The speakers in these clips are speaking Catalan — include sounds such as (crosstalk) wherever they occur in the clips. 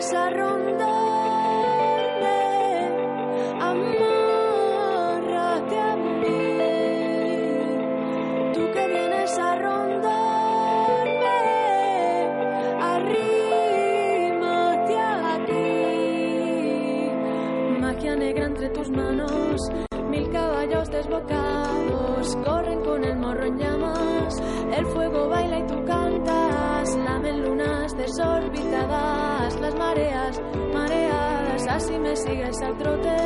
a rondarme, amárrate a mí. Tú que vienes a rondarme, arrímate aquí. Magia negra entre tus manos, mil caballos desbocados corren con el morro en llamas. El fuego baila mareadas. Así me sigues al trote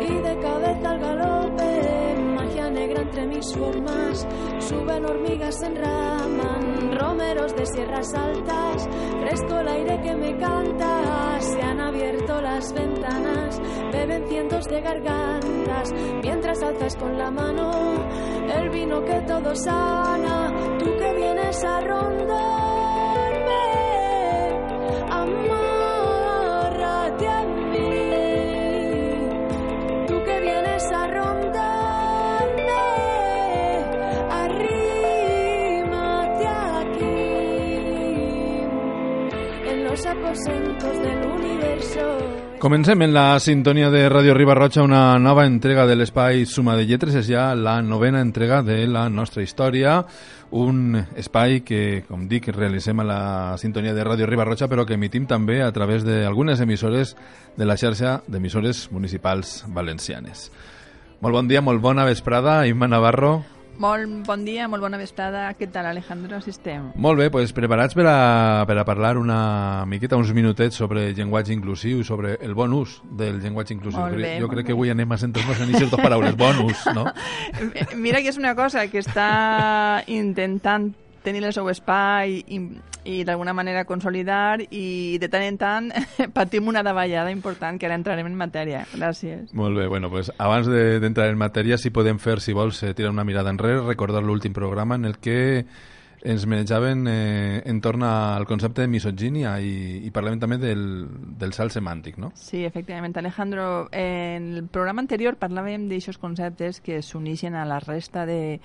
y de cabeza al galope. Magia negra entre mis formas, suben hormigas, enraman, romeros de sierras altas, fresco el aire que me canta. Se han abierto las ventanas, beben cientos de gargantas, mientras alzas con la mano el vino que todo sana. Aposentos del universo. Comencem en la sintonia de Ràdio Ribarroja una nova entrega de l'espai Suma de Lletres. És ja la novena entrega de la nostra història, un espai que, com dic, realitzem a la sintonia de Ràdio Ribarroja, però que emitim també a través d'algunes emissores de la xarxa d'emissores municipals valencianes. Molt bon dia, molt bona vesprada, Imma Navarro. Molt bon dia, molt bona vesprada. Què tal, Alejandro? Si estem? Molt bé, pues, preparats per a, per a parlar una miqueta, uns minutets sobre llenguatge inclusiu, sobre el bon ús del llenguatge inclusiu. Molt bé, jo crec bé. que avui anem a centrar-nos en aquestes dues paraules, bon ús, no? (laughs) Mira que és una cosa que està intentant tenir el seu espai i, i d'alguna manera consolidar i de tant en tant (laughs) patim una davallada important que ara entrarem en matèria. Gràcies. Molt bé, bueno, pues abans de- d'entrar en matèria, si podem fer, si vols, eh, tirar una mirada enrere, recordar l'últim programa en el que ens manejaven eh, entorn al concepte de misogínia i, i parlem també del, del salt semàntic, no? Sí, efectivament, Alejandro. En el programa anterior parlàvem d'aixòs conceptes que s'unixen a la resta de,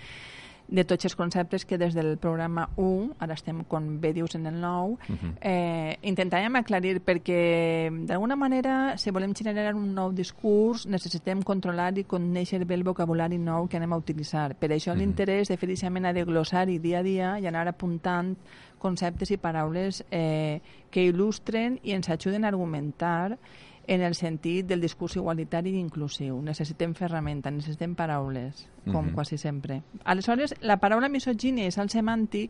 de tots els conceptes que des del programa 1, ara estem, com bé dius, en el 9, eh, intentàvem aclarir perquè, d'alguna manera, si volem generar un nou discurs, necessitem controlar i conèixer bé el vocabulari nou que anem a utilitzar. Per això l'interès de fer aquesta mena de glossari dia a dia i anar apuntant conceptes i paraules eh, que il·lustren i ens ajuden a argumentar en el sentit del discurs igualitari i inclusiu. Necessitem ferramenta, necessitem paraules, com Mhm. quasi sempre. Aleshores, la paraula misogínia i salt semàntic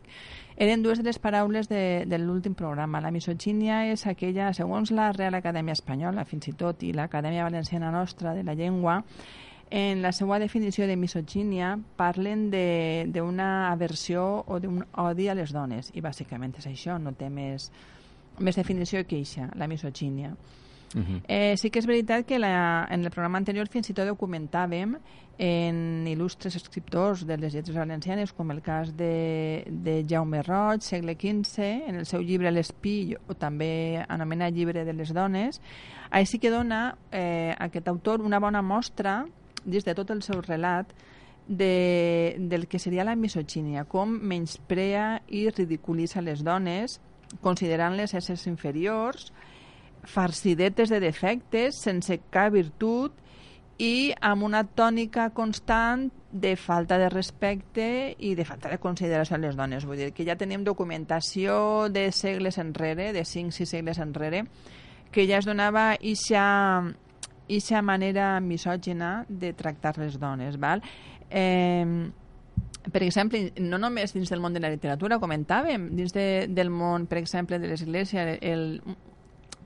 eren dues de les paraules de, de l'últim programa. La misogínia és aquella, segons la Real Acadèmia Espanyola, fins i tot, i l'Acadèmia Valenciana Nostra de la Llengua, en la seva definició de misogínia parlen de- d'una aversió o d'un odi a les dones i bàsicament és això, no té més, més definició que eixa, la misogínia. Uh -huh. Eh, sí que és veritat que la, en el programa anterior fins i tot documentàvem en il·lustres escriptors de les lletres valencianes, com el cas de, de Jaume Roig, segle XV, en el seu llibre L'Espí, o també anomenat Llibre de les Dones, així que dona eh, aquest autor una bona mostra, dins de tot el seu relat, de, del que seria la misogínia, com menysprea i ridiculitza les dones, considerant-les éssers inferiors, farcidetes de defectes, sense cap virtut i amb una tònica constant de falta de respecte i de falta de consideració a les dones. Vull dir que ja tenim documentació de segles enrere, de 5-6 segles enrere, que ja es donava ixa, ixa manera misògina de tractar les dones. Val? Eh, per exemple, no només dins del món de la literatura, comentàvem, dins de, del món, per exemple, de l'Església, el,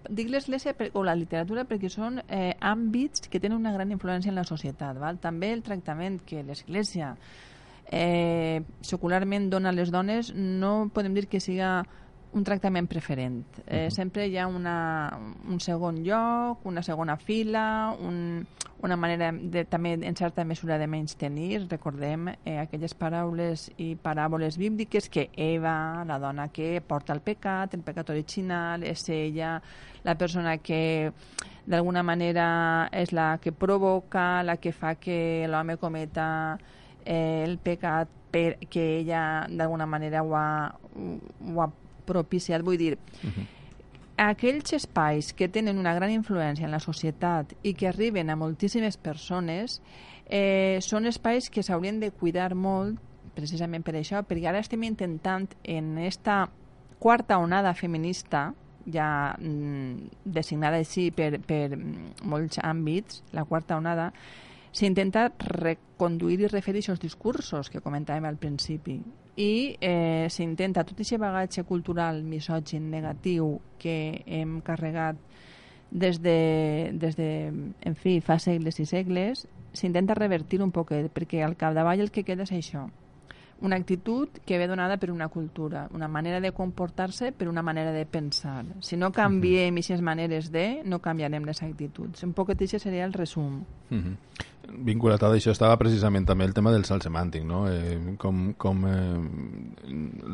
dic l'església o la literatura perquè són eh, àmbits que tenen una gran influència en la societat. Val? També el tractament que l'església eh, secularment dona a les dones no podem dir que siga un tractament preferent. Eh, sempre hi ha una, un segon lloc, una segona fila, un, una manera de, també en certa mesura de menys tenir. Recordem eh, aquelles paraules i paràboles bíbliques que Eva, la dona que porta el pecat, el pecat original, és ella la persona que d'alguna manera és la que provoca, la que fa que l'home cometa eh, el pecat perquè ella d'alguna manera ho ha, ho ha propiciat. Vull dir, aquells espais que tenen una gran influència en la societat i que arriben a moltíssimes persones eh, són espais que s'haurien de cuidar molt precisament per això, perquè ara estem intentant en esta quarta onada feminista ja mm, designada així per, per molts àmbits, la quarta onada, s'intenta reconduir i refer aquests discursos que comentàvem al principi i eh, s'intenta tot aquest bagatge cultural misògin negatiu que hem carregat des de, des de en fi, fa segles i segles, s'intenta revertir un poquet, perquè al capdavall el que queda és això, una actitud que ve donada per una cultura, una manera de comportar-se per una manera de pensar. Si no canviem aquestes uh -huh. maneres de, no canviarem les actituds. Un poquet això seria el resum. Uh -huh. Vinculat a això estava precisament també el tema del salt semàntic, no? Eh, com com eh,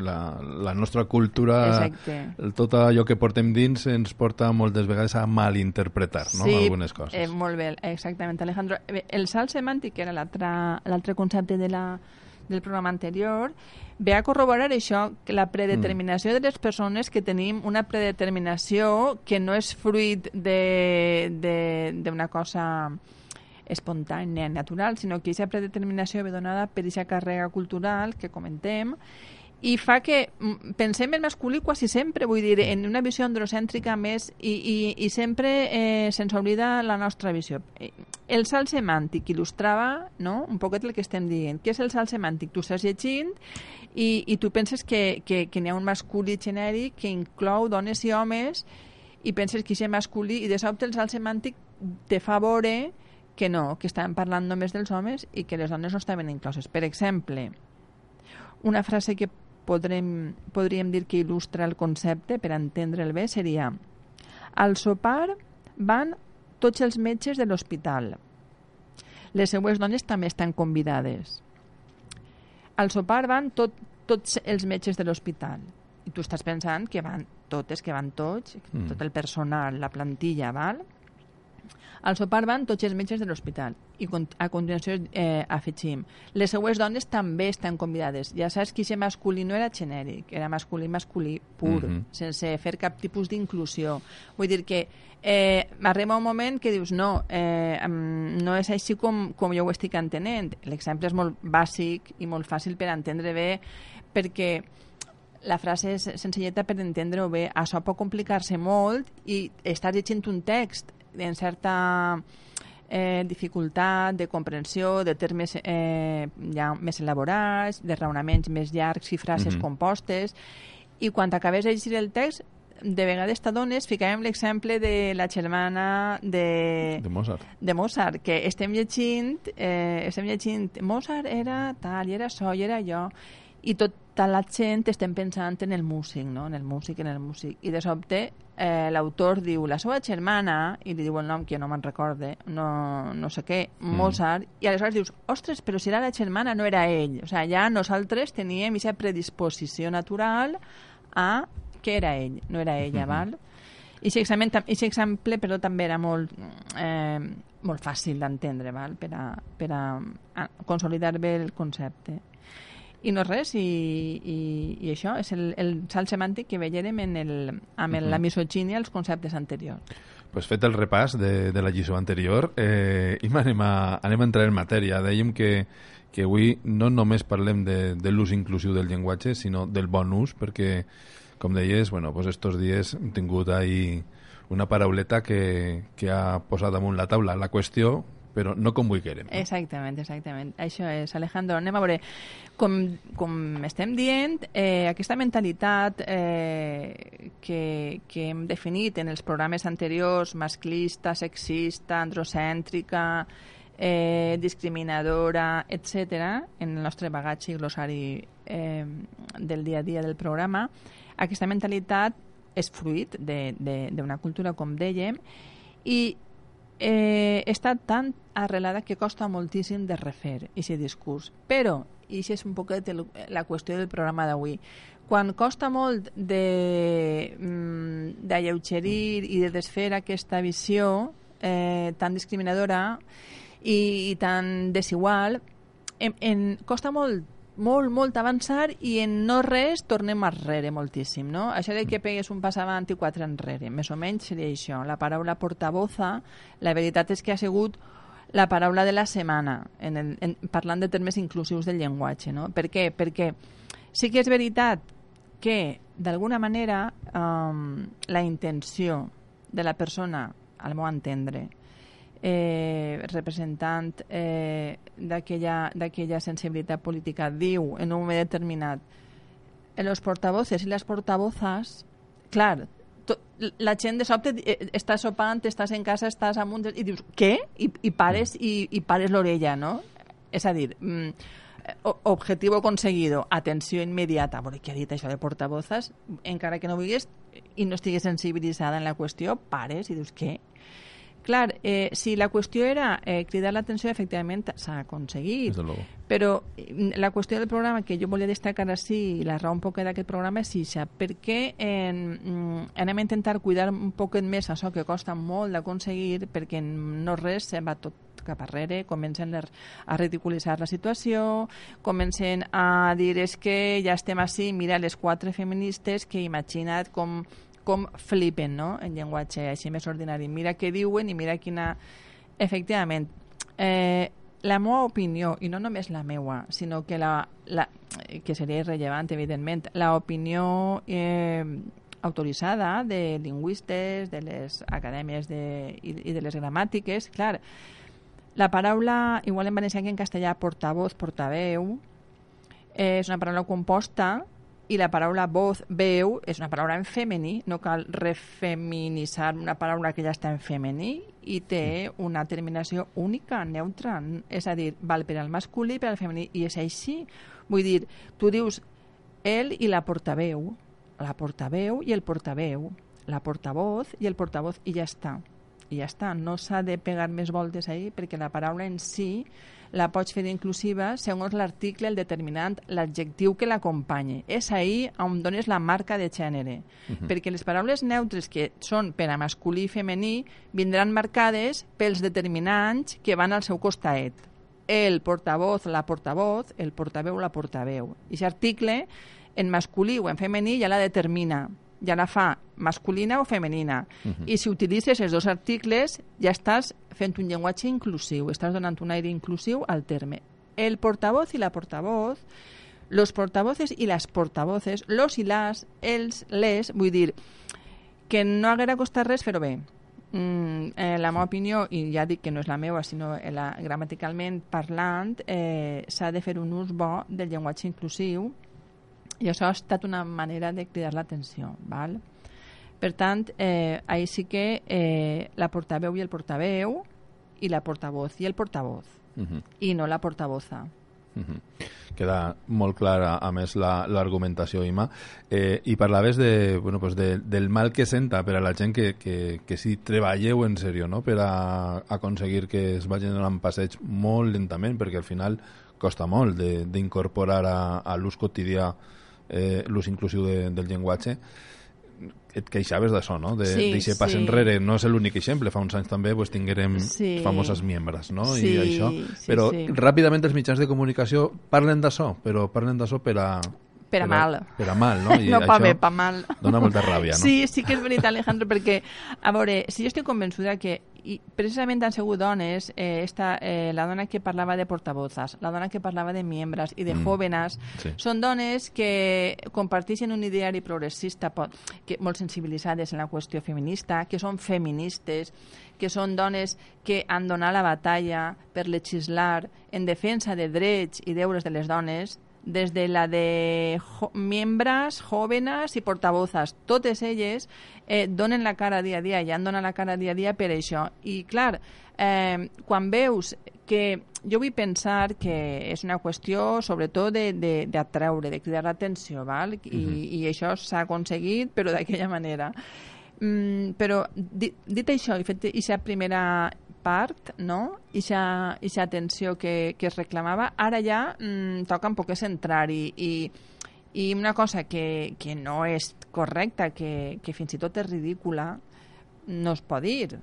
la, la nostra cultura, Exacte. tot allò que portem dins ens porta moltes vegades a malinterpretar no? sí, algunes coses. Eh, molt bé, exactament, Alejandro. El salt semàntic era l'altre concepte de la del programa anterior, ve a corroborar això, que la predeterminació mm. de les persones que tenim una predeterminació que no és fruit d'una cosa espontània, natural, sinó que aquesta predeterminació ve donada per aquesta càrrega cultural que comentem i fa que mm, pensem en masculí quasi sempre, vull dir, en una visió androcèntrica més i, i, i sempre eh, se'ns oblida la nostra visió. Eh, el salt semàntic il·lustrava no? un poquet el que estem dient. Què és el salt semàntic? Tu estàs llegint i, i tu penses que, que, que n'hi ha un masculí genèric que inclou dones i homes i penses que és masculí i de sobte el salt semàntic te fa veure que no, que estàvem parlant només dels homes i que les dones no estaven incloses. Per exemple, una frase que podrem, podríem dir que il·lustra el concepte per entendre'l bé seria al sopar van tots els metges de l'hospital. Les seues dones també estan convidades. Al sopar van tot, tots els metges de l'hospital. I tu estàs pensant que van totes, que van tots, mm. tot el personal, la plantilla, val? Al sopar van tots els metges de l'hospital i a continuació eh, afegim les seues dones també estan convidades. Ja saps que aquest masculí no era genèric, era masculí masculí pur, mm -hmm. sense fer cap tipus d'inclusió. Vull dir que eh, arriba un moment que dius no, eh, no és així com, com jo ho estic entenent. L'exemple és molt bàsic i molt fàcil per entendre bé perquè la frase és senzilleta per entendre-ho bé. Això pot complicar-se molt i estàs llegint un text en certa eh, dificultat de comprensió, de termes eh, ja més elaborats, de raonaments més llargs i frases mm -hmm. compostes, i quan acabes de llegir el text de vegades t'adones, ficàvem l'exemple de la germana de, de Mozart. de Mozart, que estem llegint, eh, estem llegint Mozart era tal, i era això, i era jo, i tota la gent estem pensant en el músic, no? en el músic, en el músic. I de sobte eh, l'autor diu la seva germana, i li diu el nom que no me'n recorde, no, no sé què, mm. Mozart, i aleshores dius, ostres, però si era la germana, no era ell. O sigui, ja nosaltres teníem aquesta predisposició natural a que era ell, no era ella, mm -hmm. val? I aquest exemple, exemple, però també era molt, eh, molt fàcil d'entendre, val? Per a, per a, a consolidar bé el concepte. I no res, i, i, i això és el, el salt semàntic que veiem en el, amb el, la misogínia als conceptes anteriors. Pues fet el repàs de, de la lliçó anterior, eh, i anem a, anem a entrar en matèria. Dèiem que, que avui no només parlem de, de l'ús inclusiu del llenguatge, sinó del bon ús, perquè, com deies, bueno, pues estos dies hem tingut ahí una parauleta que, que ha posat damunt la taula la qüestió però no com vull querem. No? Exactament, exactament. Això és, Alejandro. Anem a veure, com, com estem dient, eh, aquesta mentalitat eh, que, que hem definit en els programes anteriors, masclista, sexista, androcèntrica, eh, discriminadora, etc., en el nostre bagatge i glossari eh, del dia a dia del programa, aquesta mentalitat és fruit d'una cultura, com dèiem, i eh, està tan arrelada que costa moltíssim de refer aquest discurs. Però, i això és un poquet la qüestió del programa d'avui, quan costa molt mm, d'alleugerir de, i de desfer aquesta visió eh, tan discriminadora i, i tan desigual, en, en, costa molt molt, molt avançar i en no res tornem arrere moltíssim, no? Això de que pegues un pas avant i quatre enrere, més o menys seria això. La paraula portavoza, la veritat és que ha sigut la paraula de la setmana, en el, en, parlant de termes inclusius del llenguatge, no? Per què? Perquè sí que és veritat que, d'alguna manera, um, la intenció de la persona, al meu entendre, eh, representant eh, d'aquella sensibilitat política diu en un moment determinat en los portavoces i les portavozas, clar, to, la gent de sobte eh, està sopant, estàs en casa, estàs amunt i dius, què? I, i pares, i, i pares l'orella, no? És a dir, mm, objectiu conseguido, atenció immediata, veure què ha dit això de portavozas, encara que no vulguis i no estiguis sensibilitzada en la qüestió, pares i dius, què? Clar, eh, si la qüestió era eh, cridar l'atenció, efectivament s'ha aconseguit. Però mm, la qüestió del programa que jo volia destacar així, la raó un poc d'aquest programa és això, perquè en, mm, anem a intentar cuidar un poc més això que costa molt d'aconseguir, perquè no res se'n va tot cap arrere, comencen a ridiculitzar la situació, comencen a dir és que ja estem així, mira les quatre feministes que imagina't com com flipen, no?, en llenguatge així més ordinari. Mira què diuen i mira quina... Efectivament, eh, la meva opinió, i no només la meua, sinó que la, la que seria irrellevant, evidentment, la opinió eh, autoritzada de lingüistes, de les acadèmies de, i, i de les gramàtiques, clar, la paraula, igual en valencià que en castellà, portavoz, portaveu, eh, és una paraula composta i la paraula voz, veu, és una paraula en femení, no cal refeminitzar una paraula que ja està en femení i té una terminació única, neutra, és a dir, val per al masculí per al femení, i és així. Vull dir, tu dius ell i la portaveu, la portaveu i el portaveu, la portavoz i el portavoz, i ja està. I ja està, no s'ha de pegar més voltes ahí perquè la paraula en si la pots fer inclusiva segons l'article, el determinant, l'adjectiu que l'acompanye. És ahí on dones la marca de gènere. Uh mhm. -huh. Perquè les paraules neutres que són per a masculí i femení vindran marcades pels determinants que van al seu costat. El portavoz, la portavoz, el portaveu, la portaveu. I aquest article, en masculí o en femení, ja la determina ja la fa masculina o femenina. Uh -huh. I si utilitzes els dos articles, ja estàs fent un llenguatge inclusiu, estàs donant un aire inclusiu al terme. El portavoz i la portavoz, los portavoces i les portavoces, los i las, els, les, vull dir, que no haguera costat res fer-ho bé. Mm, eh, la meva opinió, i ja dic que no és la meva, sinó la, gramaticalment parlant, eh, s'ha de fer un ús bo del llenguatge inclusiu i això ha estat una manera de cridar l'atenció. Val? Per tant, eh, ahir sí que eh, la portaveu i el portaveu i la portavoz i el portavoz uh mhm. -huh. i no la portavoza. Uh mhm. -huh. Queda molt clara, a més, l'argumentació, la, Ima. Eh, I parlaves de, bueno, pues de, del mal que senta per a la gent que, que, que si treballeu en sèrio no? per a, a aconseguir que es vagin donant passeig molt lentament, perquè al final costa molt d'incorporar a, a l'ús quotidià eh, l'ús inclusiu de, del llenguatge et queixaves d'això, no? De, sí, sí. pas enrere. No és l'únic exemple. Fa uns anys també pues, tinguérem sí. famoses membres, no? Sí, I això. Sí, però sí. ràpidament els mitjans de comunicació parlen d'això, però parlen d'això per a per a mal. Per a mal, no? (laughs) I no pa bé, pa mal. Dona molta ràbia, no? Sí, sí que és veritat, Alejandro, perquè, a veure, si jo estic convençuda que i precisament han sigut dones, eh, esta, eh, la dona que parlava de portavozas, la dona que parlava de membres i de mm. jóvenes, sí. són dones que comparteixen un ideari progressista que, molt sensibilitzades en la qüestió feminista, que són feministes, que són dones que han donat la batalla per legislar en defensa de drets i deures de les dones, desde la de jo membres, jóvenes i portavozas. Totes elles eh, donen la cara dia a dia han donat la cara dia a dia per això. I, clar, eh, quan veus que jo vull pensar que és una qüestió sobretot d'atreure, de, de, de cridar l'atenció, val? I, uh mhm. -huh. i això s'ha aconseguit, però d'aquella manera. Mm, però dit, dit això, i fet aquesta primera part, no? Ixa, ixa atenció que, que es reclamava, ara ja mm, toca un poc centrar-hi i, i una cosa que, que no és correcta, que, que fins i tot és ridícula, no es pot dir.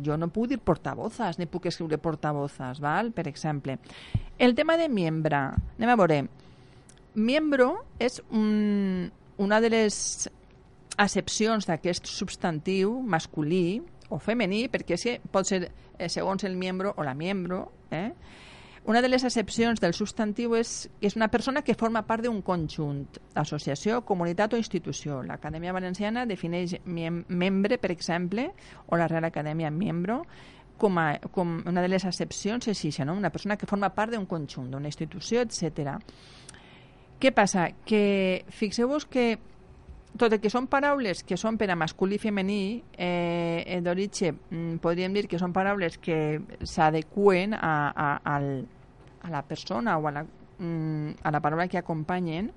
Jo no puc dir portavozas, ni puc escriure portavozas, val? per exemple. El tema de membre, anem a veure. miembro és un, una de les accepcions d'aquest substantiu masculí o femení, perquè que pot ser eh, segons el miembro o la miembro, eh? Una de les accepcions del substantiu és és una persona que forma part d'un conjunt, associació, comunitat o institució. L'Acadèmia Valenciana defineix mem membre, per exemple, o la Real Acadèmia Miembro, com, a, com una de les accepcions és això, no? una persona que forma part d'un conjunt, d'una institució, etc. Què passa? Que fixeu-vos que tot el que són paraules que són per a masculí i femení, eh, d'origen, mm, podríem dir que són paraules que s'adequen a, a, a, a la persona o a la, mm, a la paraula que acompanyen,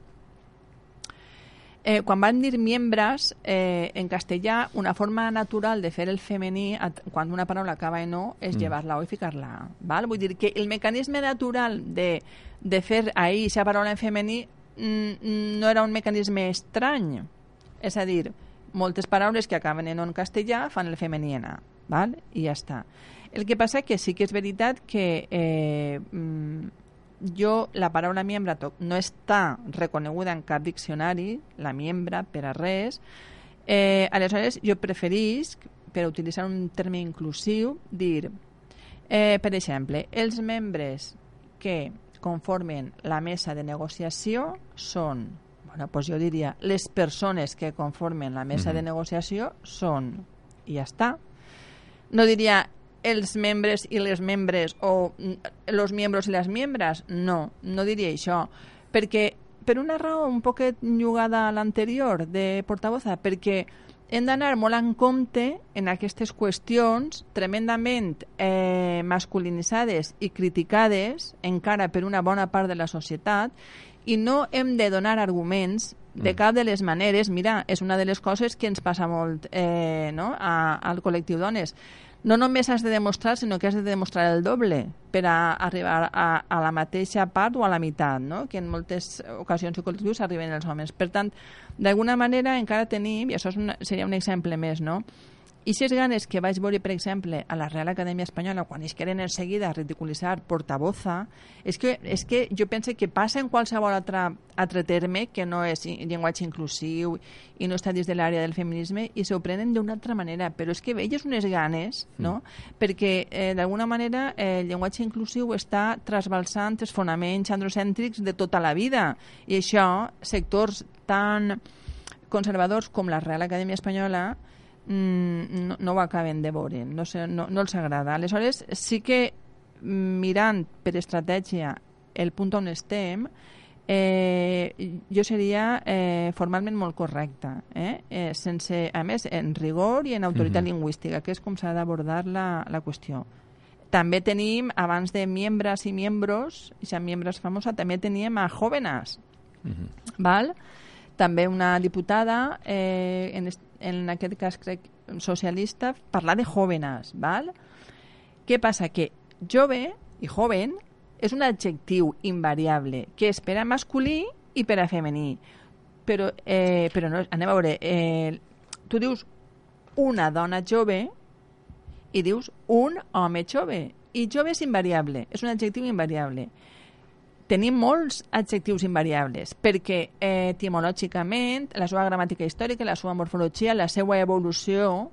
Eh, quan van dir miembres, eh, en castellà, una forma natural de fer el femení, quan una paraula acaba en o, és mm. llevar-la o i ficar-la Val? Vull dir que el mecanisme natural de, de fer ahir aquesta paraula en femení mm, no era un mecanisme estrany. És a dir, moltes paraules que acaben en o en castellà fan el femení en a. Val? I ja està. El que passa que sí que és veritat que eh, mm, jo, la paraula miembra no està reconeguda en cap diccionari, la miembra, per a res. Eh, aleshores, jo preferís, per utilitzar un terme inclusiu, dir, eh, per exemple, els membres que conformen la mesa de negociació són, bueno, pues jo diria, les persones que conformen la mesa mm -hmm. de negociació són, i ja està. No diria els membres i les membres o els membres i les membres? No, no diria això. Perquè, per una raó un poquet llogada a l'anterior de portavoza, perquè hem d'anar molt en compte en aquestes qüestions tremendament eh, masculinitzades i criticades encara per una bona part de la societat i no hem de donar arguments de mm. cap de les maneres. Mira, és una de les coses que ens passa molt eh, no? a, al col·lectiu dones no només has de demostrar, sinó que has de demostrar el doble per a arribar a, a la mateixa part o a la meitat, no? que en moltes ocasions i col·lectius arriben els homes. Per tant, d'alguna manera encara tenim, i això és una, seria un exemple més, no? I si ganes que vaig veure, per exemple, a la Real Acadèmia Espanyola, quan es queren en seguida a ridiculitzar portavoza, és que, és que jo penso que passa en qualsevol altre, altre terme que no és llenguatge inclusiu i no està dins de l'àrea del feminisme i s'ho prenen d'una altra manera, però és que veies unes ganes, no? Mm. Perquè eh, d'alguna manera eh, el llenguatge inclusiu està trasbalsant els fonaments androcèntrics de tota la vida i això, sectors tan conservadors com la Real Acadèmia Espanyola mm, no, no ho acaben de veure, no, sé, no, no els agrada. Aleshores, sí que mirant per estratègia el punt on estem, eh, jo seria eh, formalment molt correcta, eh? Eh, sense, a més, en rigor i en autoritat uh -huh. lingüística, que és com s'ha d'abordar la, la qüestió. També tenim, abans de membres i membros, i si membres famosa, també teníem a jóvenes, uh -huh. val? També una diputada, eh, en, en aquest cas crec socialista, parlar de jóvenes, val? Què passa? Que jove i joven és un adjectiu invariable que és per a masculí i per a femení. Però, eh, però no, anem a veure, eh, tu dius una dona jove i dius un home jove. I jove és invariable, és un adjectiu invariable tenim molts adjectius invariables perquè eh, etimològicament la seva gramàtica històrica, la seva morfologia, la seva evolució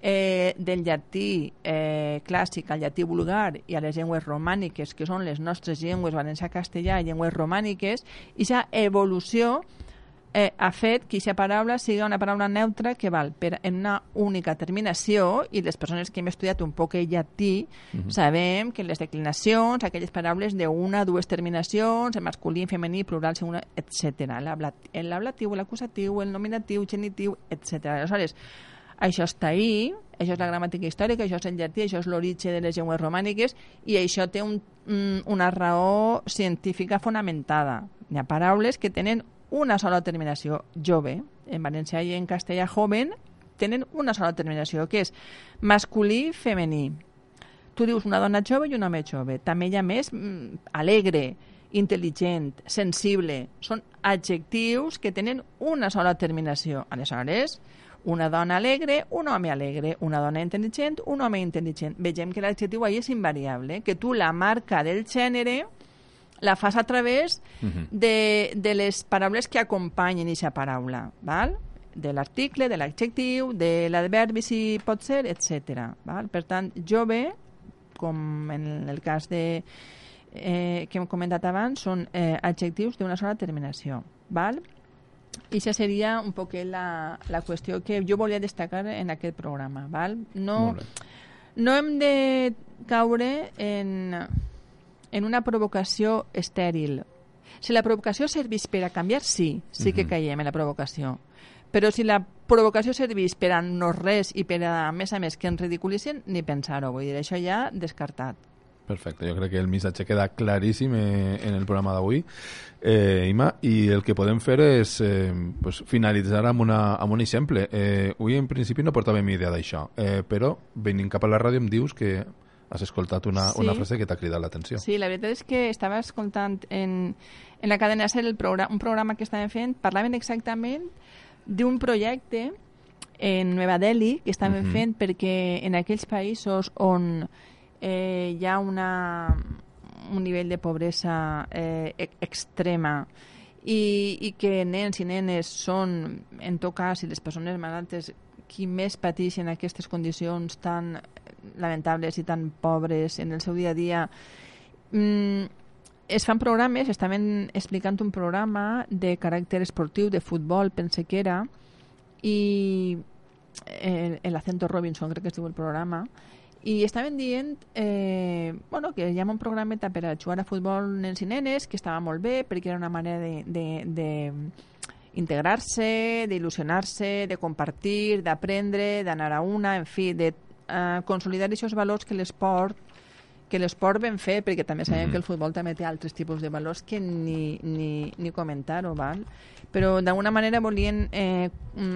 eh, del llatí eh, clàssic al llatí vulgar i a les llengües romàniques, que són les nostres llengües valencià-castellà i llengües romàniques, i aquesta evolució eh, ha fet que aquesta paraula sigui una paraula neutra que val per en una única terminació i les persones que hem estudiat un poc el llatí uh -huh. sabem que les declinacions, aquelles paraules d'una, dues terminacions, en masculí, en femení, plural, segona, etc. L'ablatiu, l'acusatiu, el nominatiu, el genitiu, etc. Aleshores, això està ahí, això és la gramàtica històrica, això és el llatí, això és l'origen de les llengües romàniques i això té un, una raó científica fonamentada. Hi ha paraules que tenen una sola terminació jove. En valencià i en castellà joven tenen una sola terminació, que és masculí, femení. Tu dius una dona jove i un home jove. També hi ha més mm, alegre, intel·ligent, sensible. Són adjectius que tenen una sola terminació. Aleshores, una dona alegre, un home alegre, una dona intel·ligent, un home intel·ligent. Vegem que l'adjectiu ahí és invariable, que tu la marca del gènere la fas a través uh -huh. de, de les paraules que acompanyen aquesta paraula, val? de l'article, de l'adjectiu, de l'adverbi si pot ser, etc. Val? Per tant, jove, com en el cas de, eh, que hem comentat abans, són eh, adjectius d'una sola terminació. Val? I això seria un poc la, la qüestió que jo volia destacar en aquest programa. Val? No, no hem de caure en, en una provocació estèril. Si la provocació serveix per a canviar, sí, sí que caiem en la provocació. Però si la provocació serveix per a no res i per a, a més a més, que ens ridiculitzen, ni pensar-ho. Vull dir, això ja descartat. Perfecte, jo crec que el missatge queda claríssim eh, en el programa d'avui, eh, Ima, i el que podem fer és eh, pues, finalitzar amb, una, amb un exemple. Eh, avui en principi no portàvem idea d'això, eh, però venint cap a la ràdio em dius que has escoltat una, sí. una frase que t'ha cridat l'atenció. Sí, la veritat és que estava escoltant en, en la cadena SER el programa, un programa que estàvem fent, parlaven exactament d'un projecte en Nova Delhi que estàvem uh -huh. fent perquè en aquells països on eh, hi ha una, un nivell de pobresa eh, extrema i, i que nens i nenes són, en tot cas, i les persones malaltes qui més pateixen aquestes condicions tan lamentables i tan pobres en el seu dia a dia? Mm, es fan programes, estaven explicant un programa de caràcter esportiu, de futbol, pense que era, i el, el Acento Robinson, crec que es diu el programa, i estaven dient eh, bueno, que hi ha un programeta per a jugar a futbol nens i nenes que estava molt bé perquè era una manera de, de, de integrar-se, d'il·lusionar-se, de compartir, d'aprendre, d'anar a una, en fi, de uh, consolidar aquests valors que l'esport que l'esport ben fet, perquè també sabem mm -hmm. que el futbol també té altres tipus de valors que ni, ni, ni comentar-ho, val? però d'alguna manera volien eh,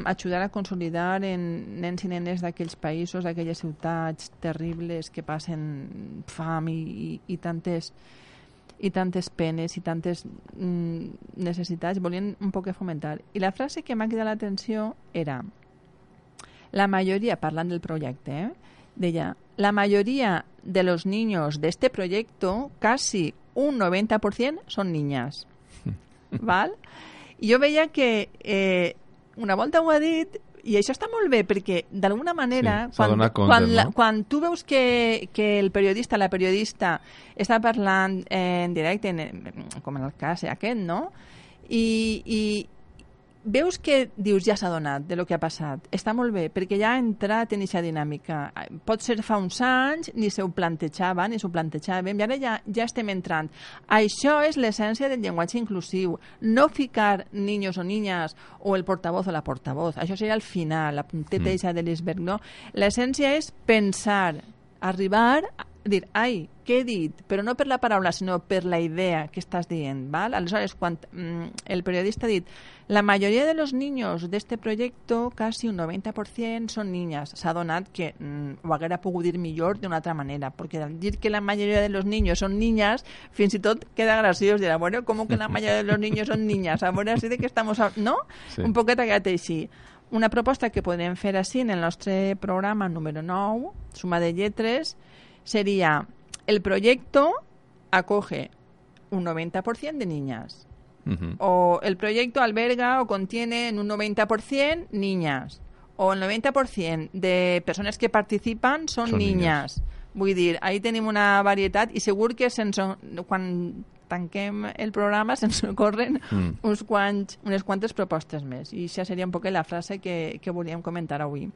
ajudar a consolidar en nens i nenes d'aquells països, d'aquelles ciutats terribles que passen fam i, i, i tantes i tantes penes i tantes mm, necessitats, volien un poc fomentar. I la frase que m'ha cridat l'atenció era la majoria, parlant del projecte, eh, deia, la mayoría de los niños de este proyecto, casi un 90%, son niñas. (laughs) ¿Val? I jo veia que eh, una volta ho ha dit i això està molt bé perquè d'alguna manera sí, quan, compte, quan, no? la, quan tu veus que, que el periodista, la periodista està parlant en directe en, com en el cas aquest, no? I, i, veus que dius ja s'ha donat de lo que ha passat. Està molt bé, perquè ja ha entrat en aquesta dinàmica. Pot ser fa uns anys, ni se ho plantejava, ni s'ho plantejàvem, i ara ja, ja estem entrant. Això és l'essència del llenguatge inclusiu. No ficar niños o niñas o el portavoz o la portavoz. Això seria el final, la punteta mm. de l'iceberg, no? L'essència és pensar, arribar dir, ai, què he dit? Però no per la paraula, sinó per la idea que estàs dient, ¿val? Aleshores, quan mm, el periodista ha dit la majoria de los niños de este proyecto, casi un 90% son niñas. S'ha donat que mm, ho haguera pogut dir millor d'una altra manera, perquè al dir que la majoria de los niños son niñas, fins i tot queda graciós dir, bueno, com que la majoria de los niños son niñas? A veure, si de què estamos... No? Sí. Un poquet ha així. Una proposta que podem fer així en el nostre programa número 9, suma de lletres, sería, el proyecto acoge un 90% de niñas. Uh -huh. O el proyecto alberga o contiene en un 90% niñas. O el 90% de persones que participen són, són niñas. niñas. Vull dir, ahí tenim una varietat i segur que sense, quan tanquem el programa se'ns ocorren mm. uns quants, unes quantes propostes més. I això seria un poc la frase que, que volíem comentar avui.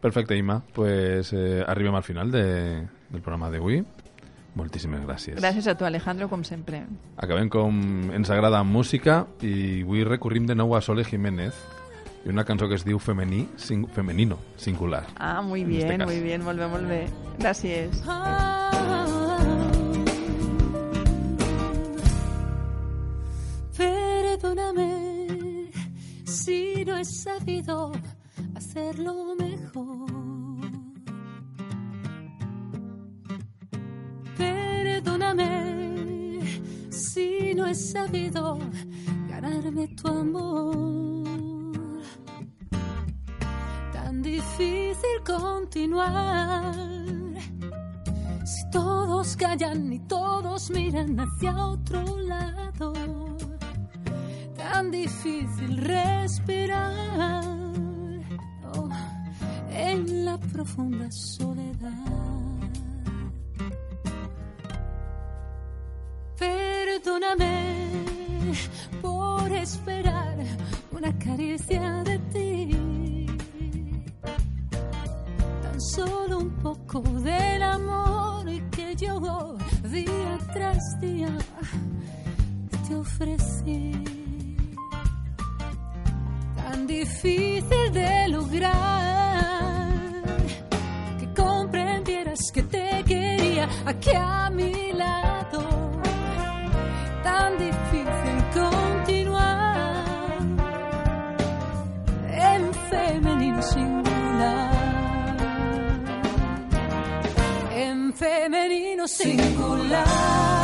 Perfecte, Ima. Pues eh, arribem al final de, del programa d'avui. Moltíssimes gràcies. Gràcies a tu, Alejandro, com sempre. Acabem com ens agrada música i avui recorrim de nou a Sole Jiménez i una cançó que es diu Femení, sing, Femenino, singular. Ah, muy bien, este muy bien, molt bé, molt bé. Gràcies. Perdóname si no he sabido hacerlo mejor. Perdóname si no he sabido ganarme tu amor. Tan difícil continuar si todo todos callan y todos miran hacia otro lado. Tan difícil respirar la profunda soledad. Perdóname por esperar una caricia de ti. Tan solo un poco del amor que yo día tras día te ofrecí. Tan difícil de lograr aquí a mi lado. Tan difícil continuar en femenino singular. En femenino singular.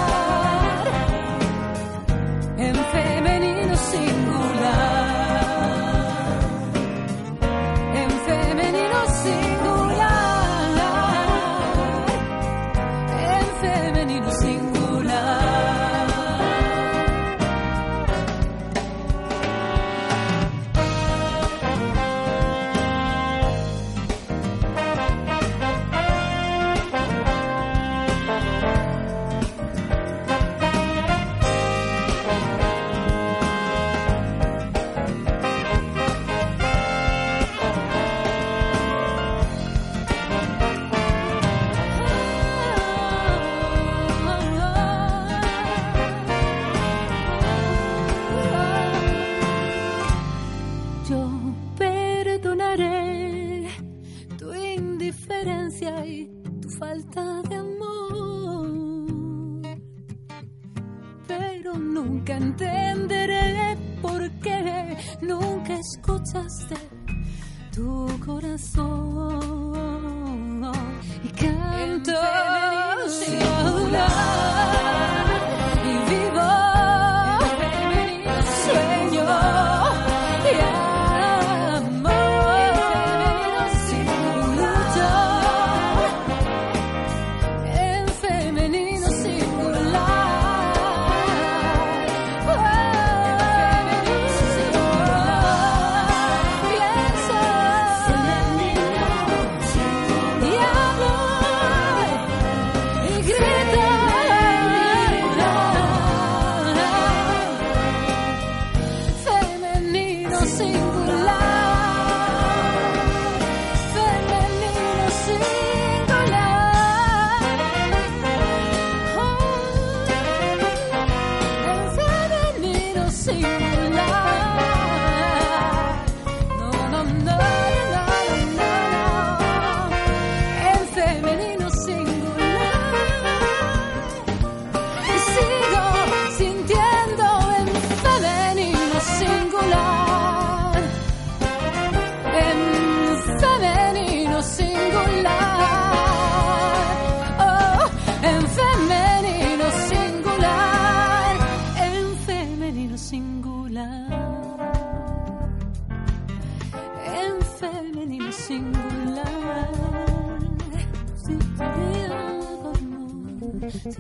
to the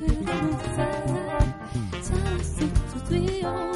side, just to be on.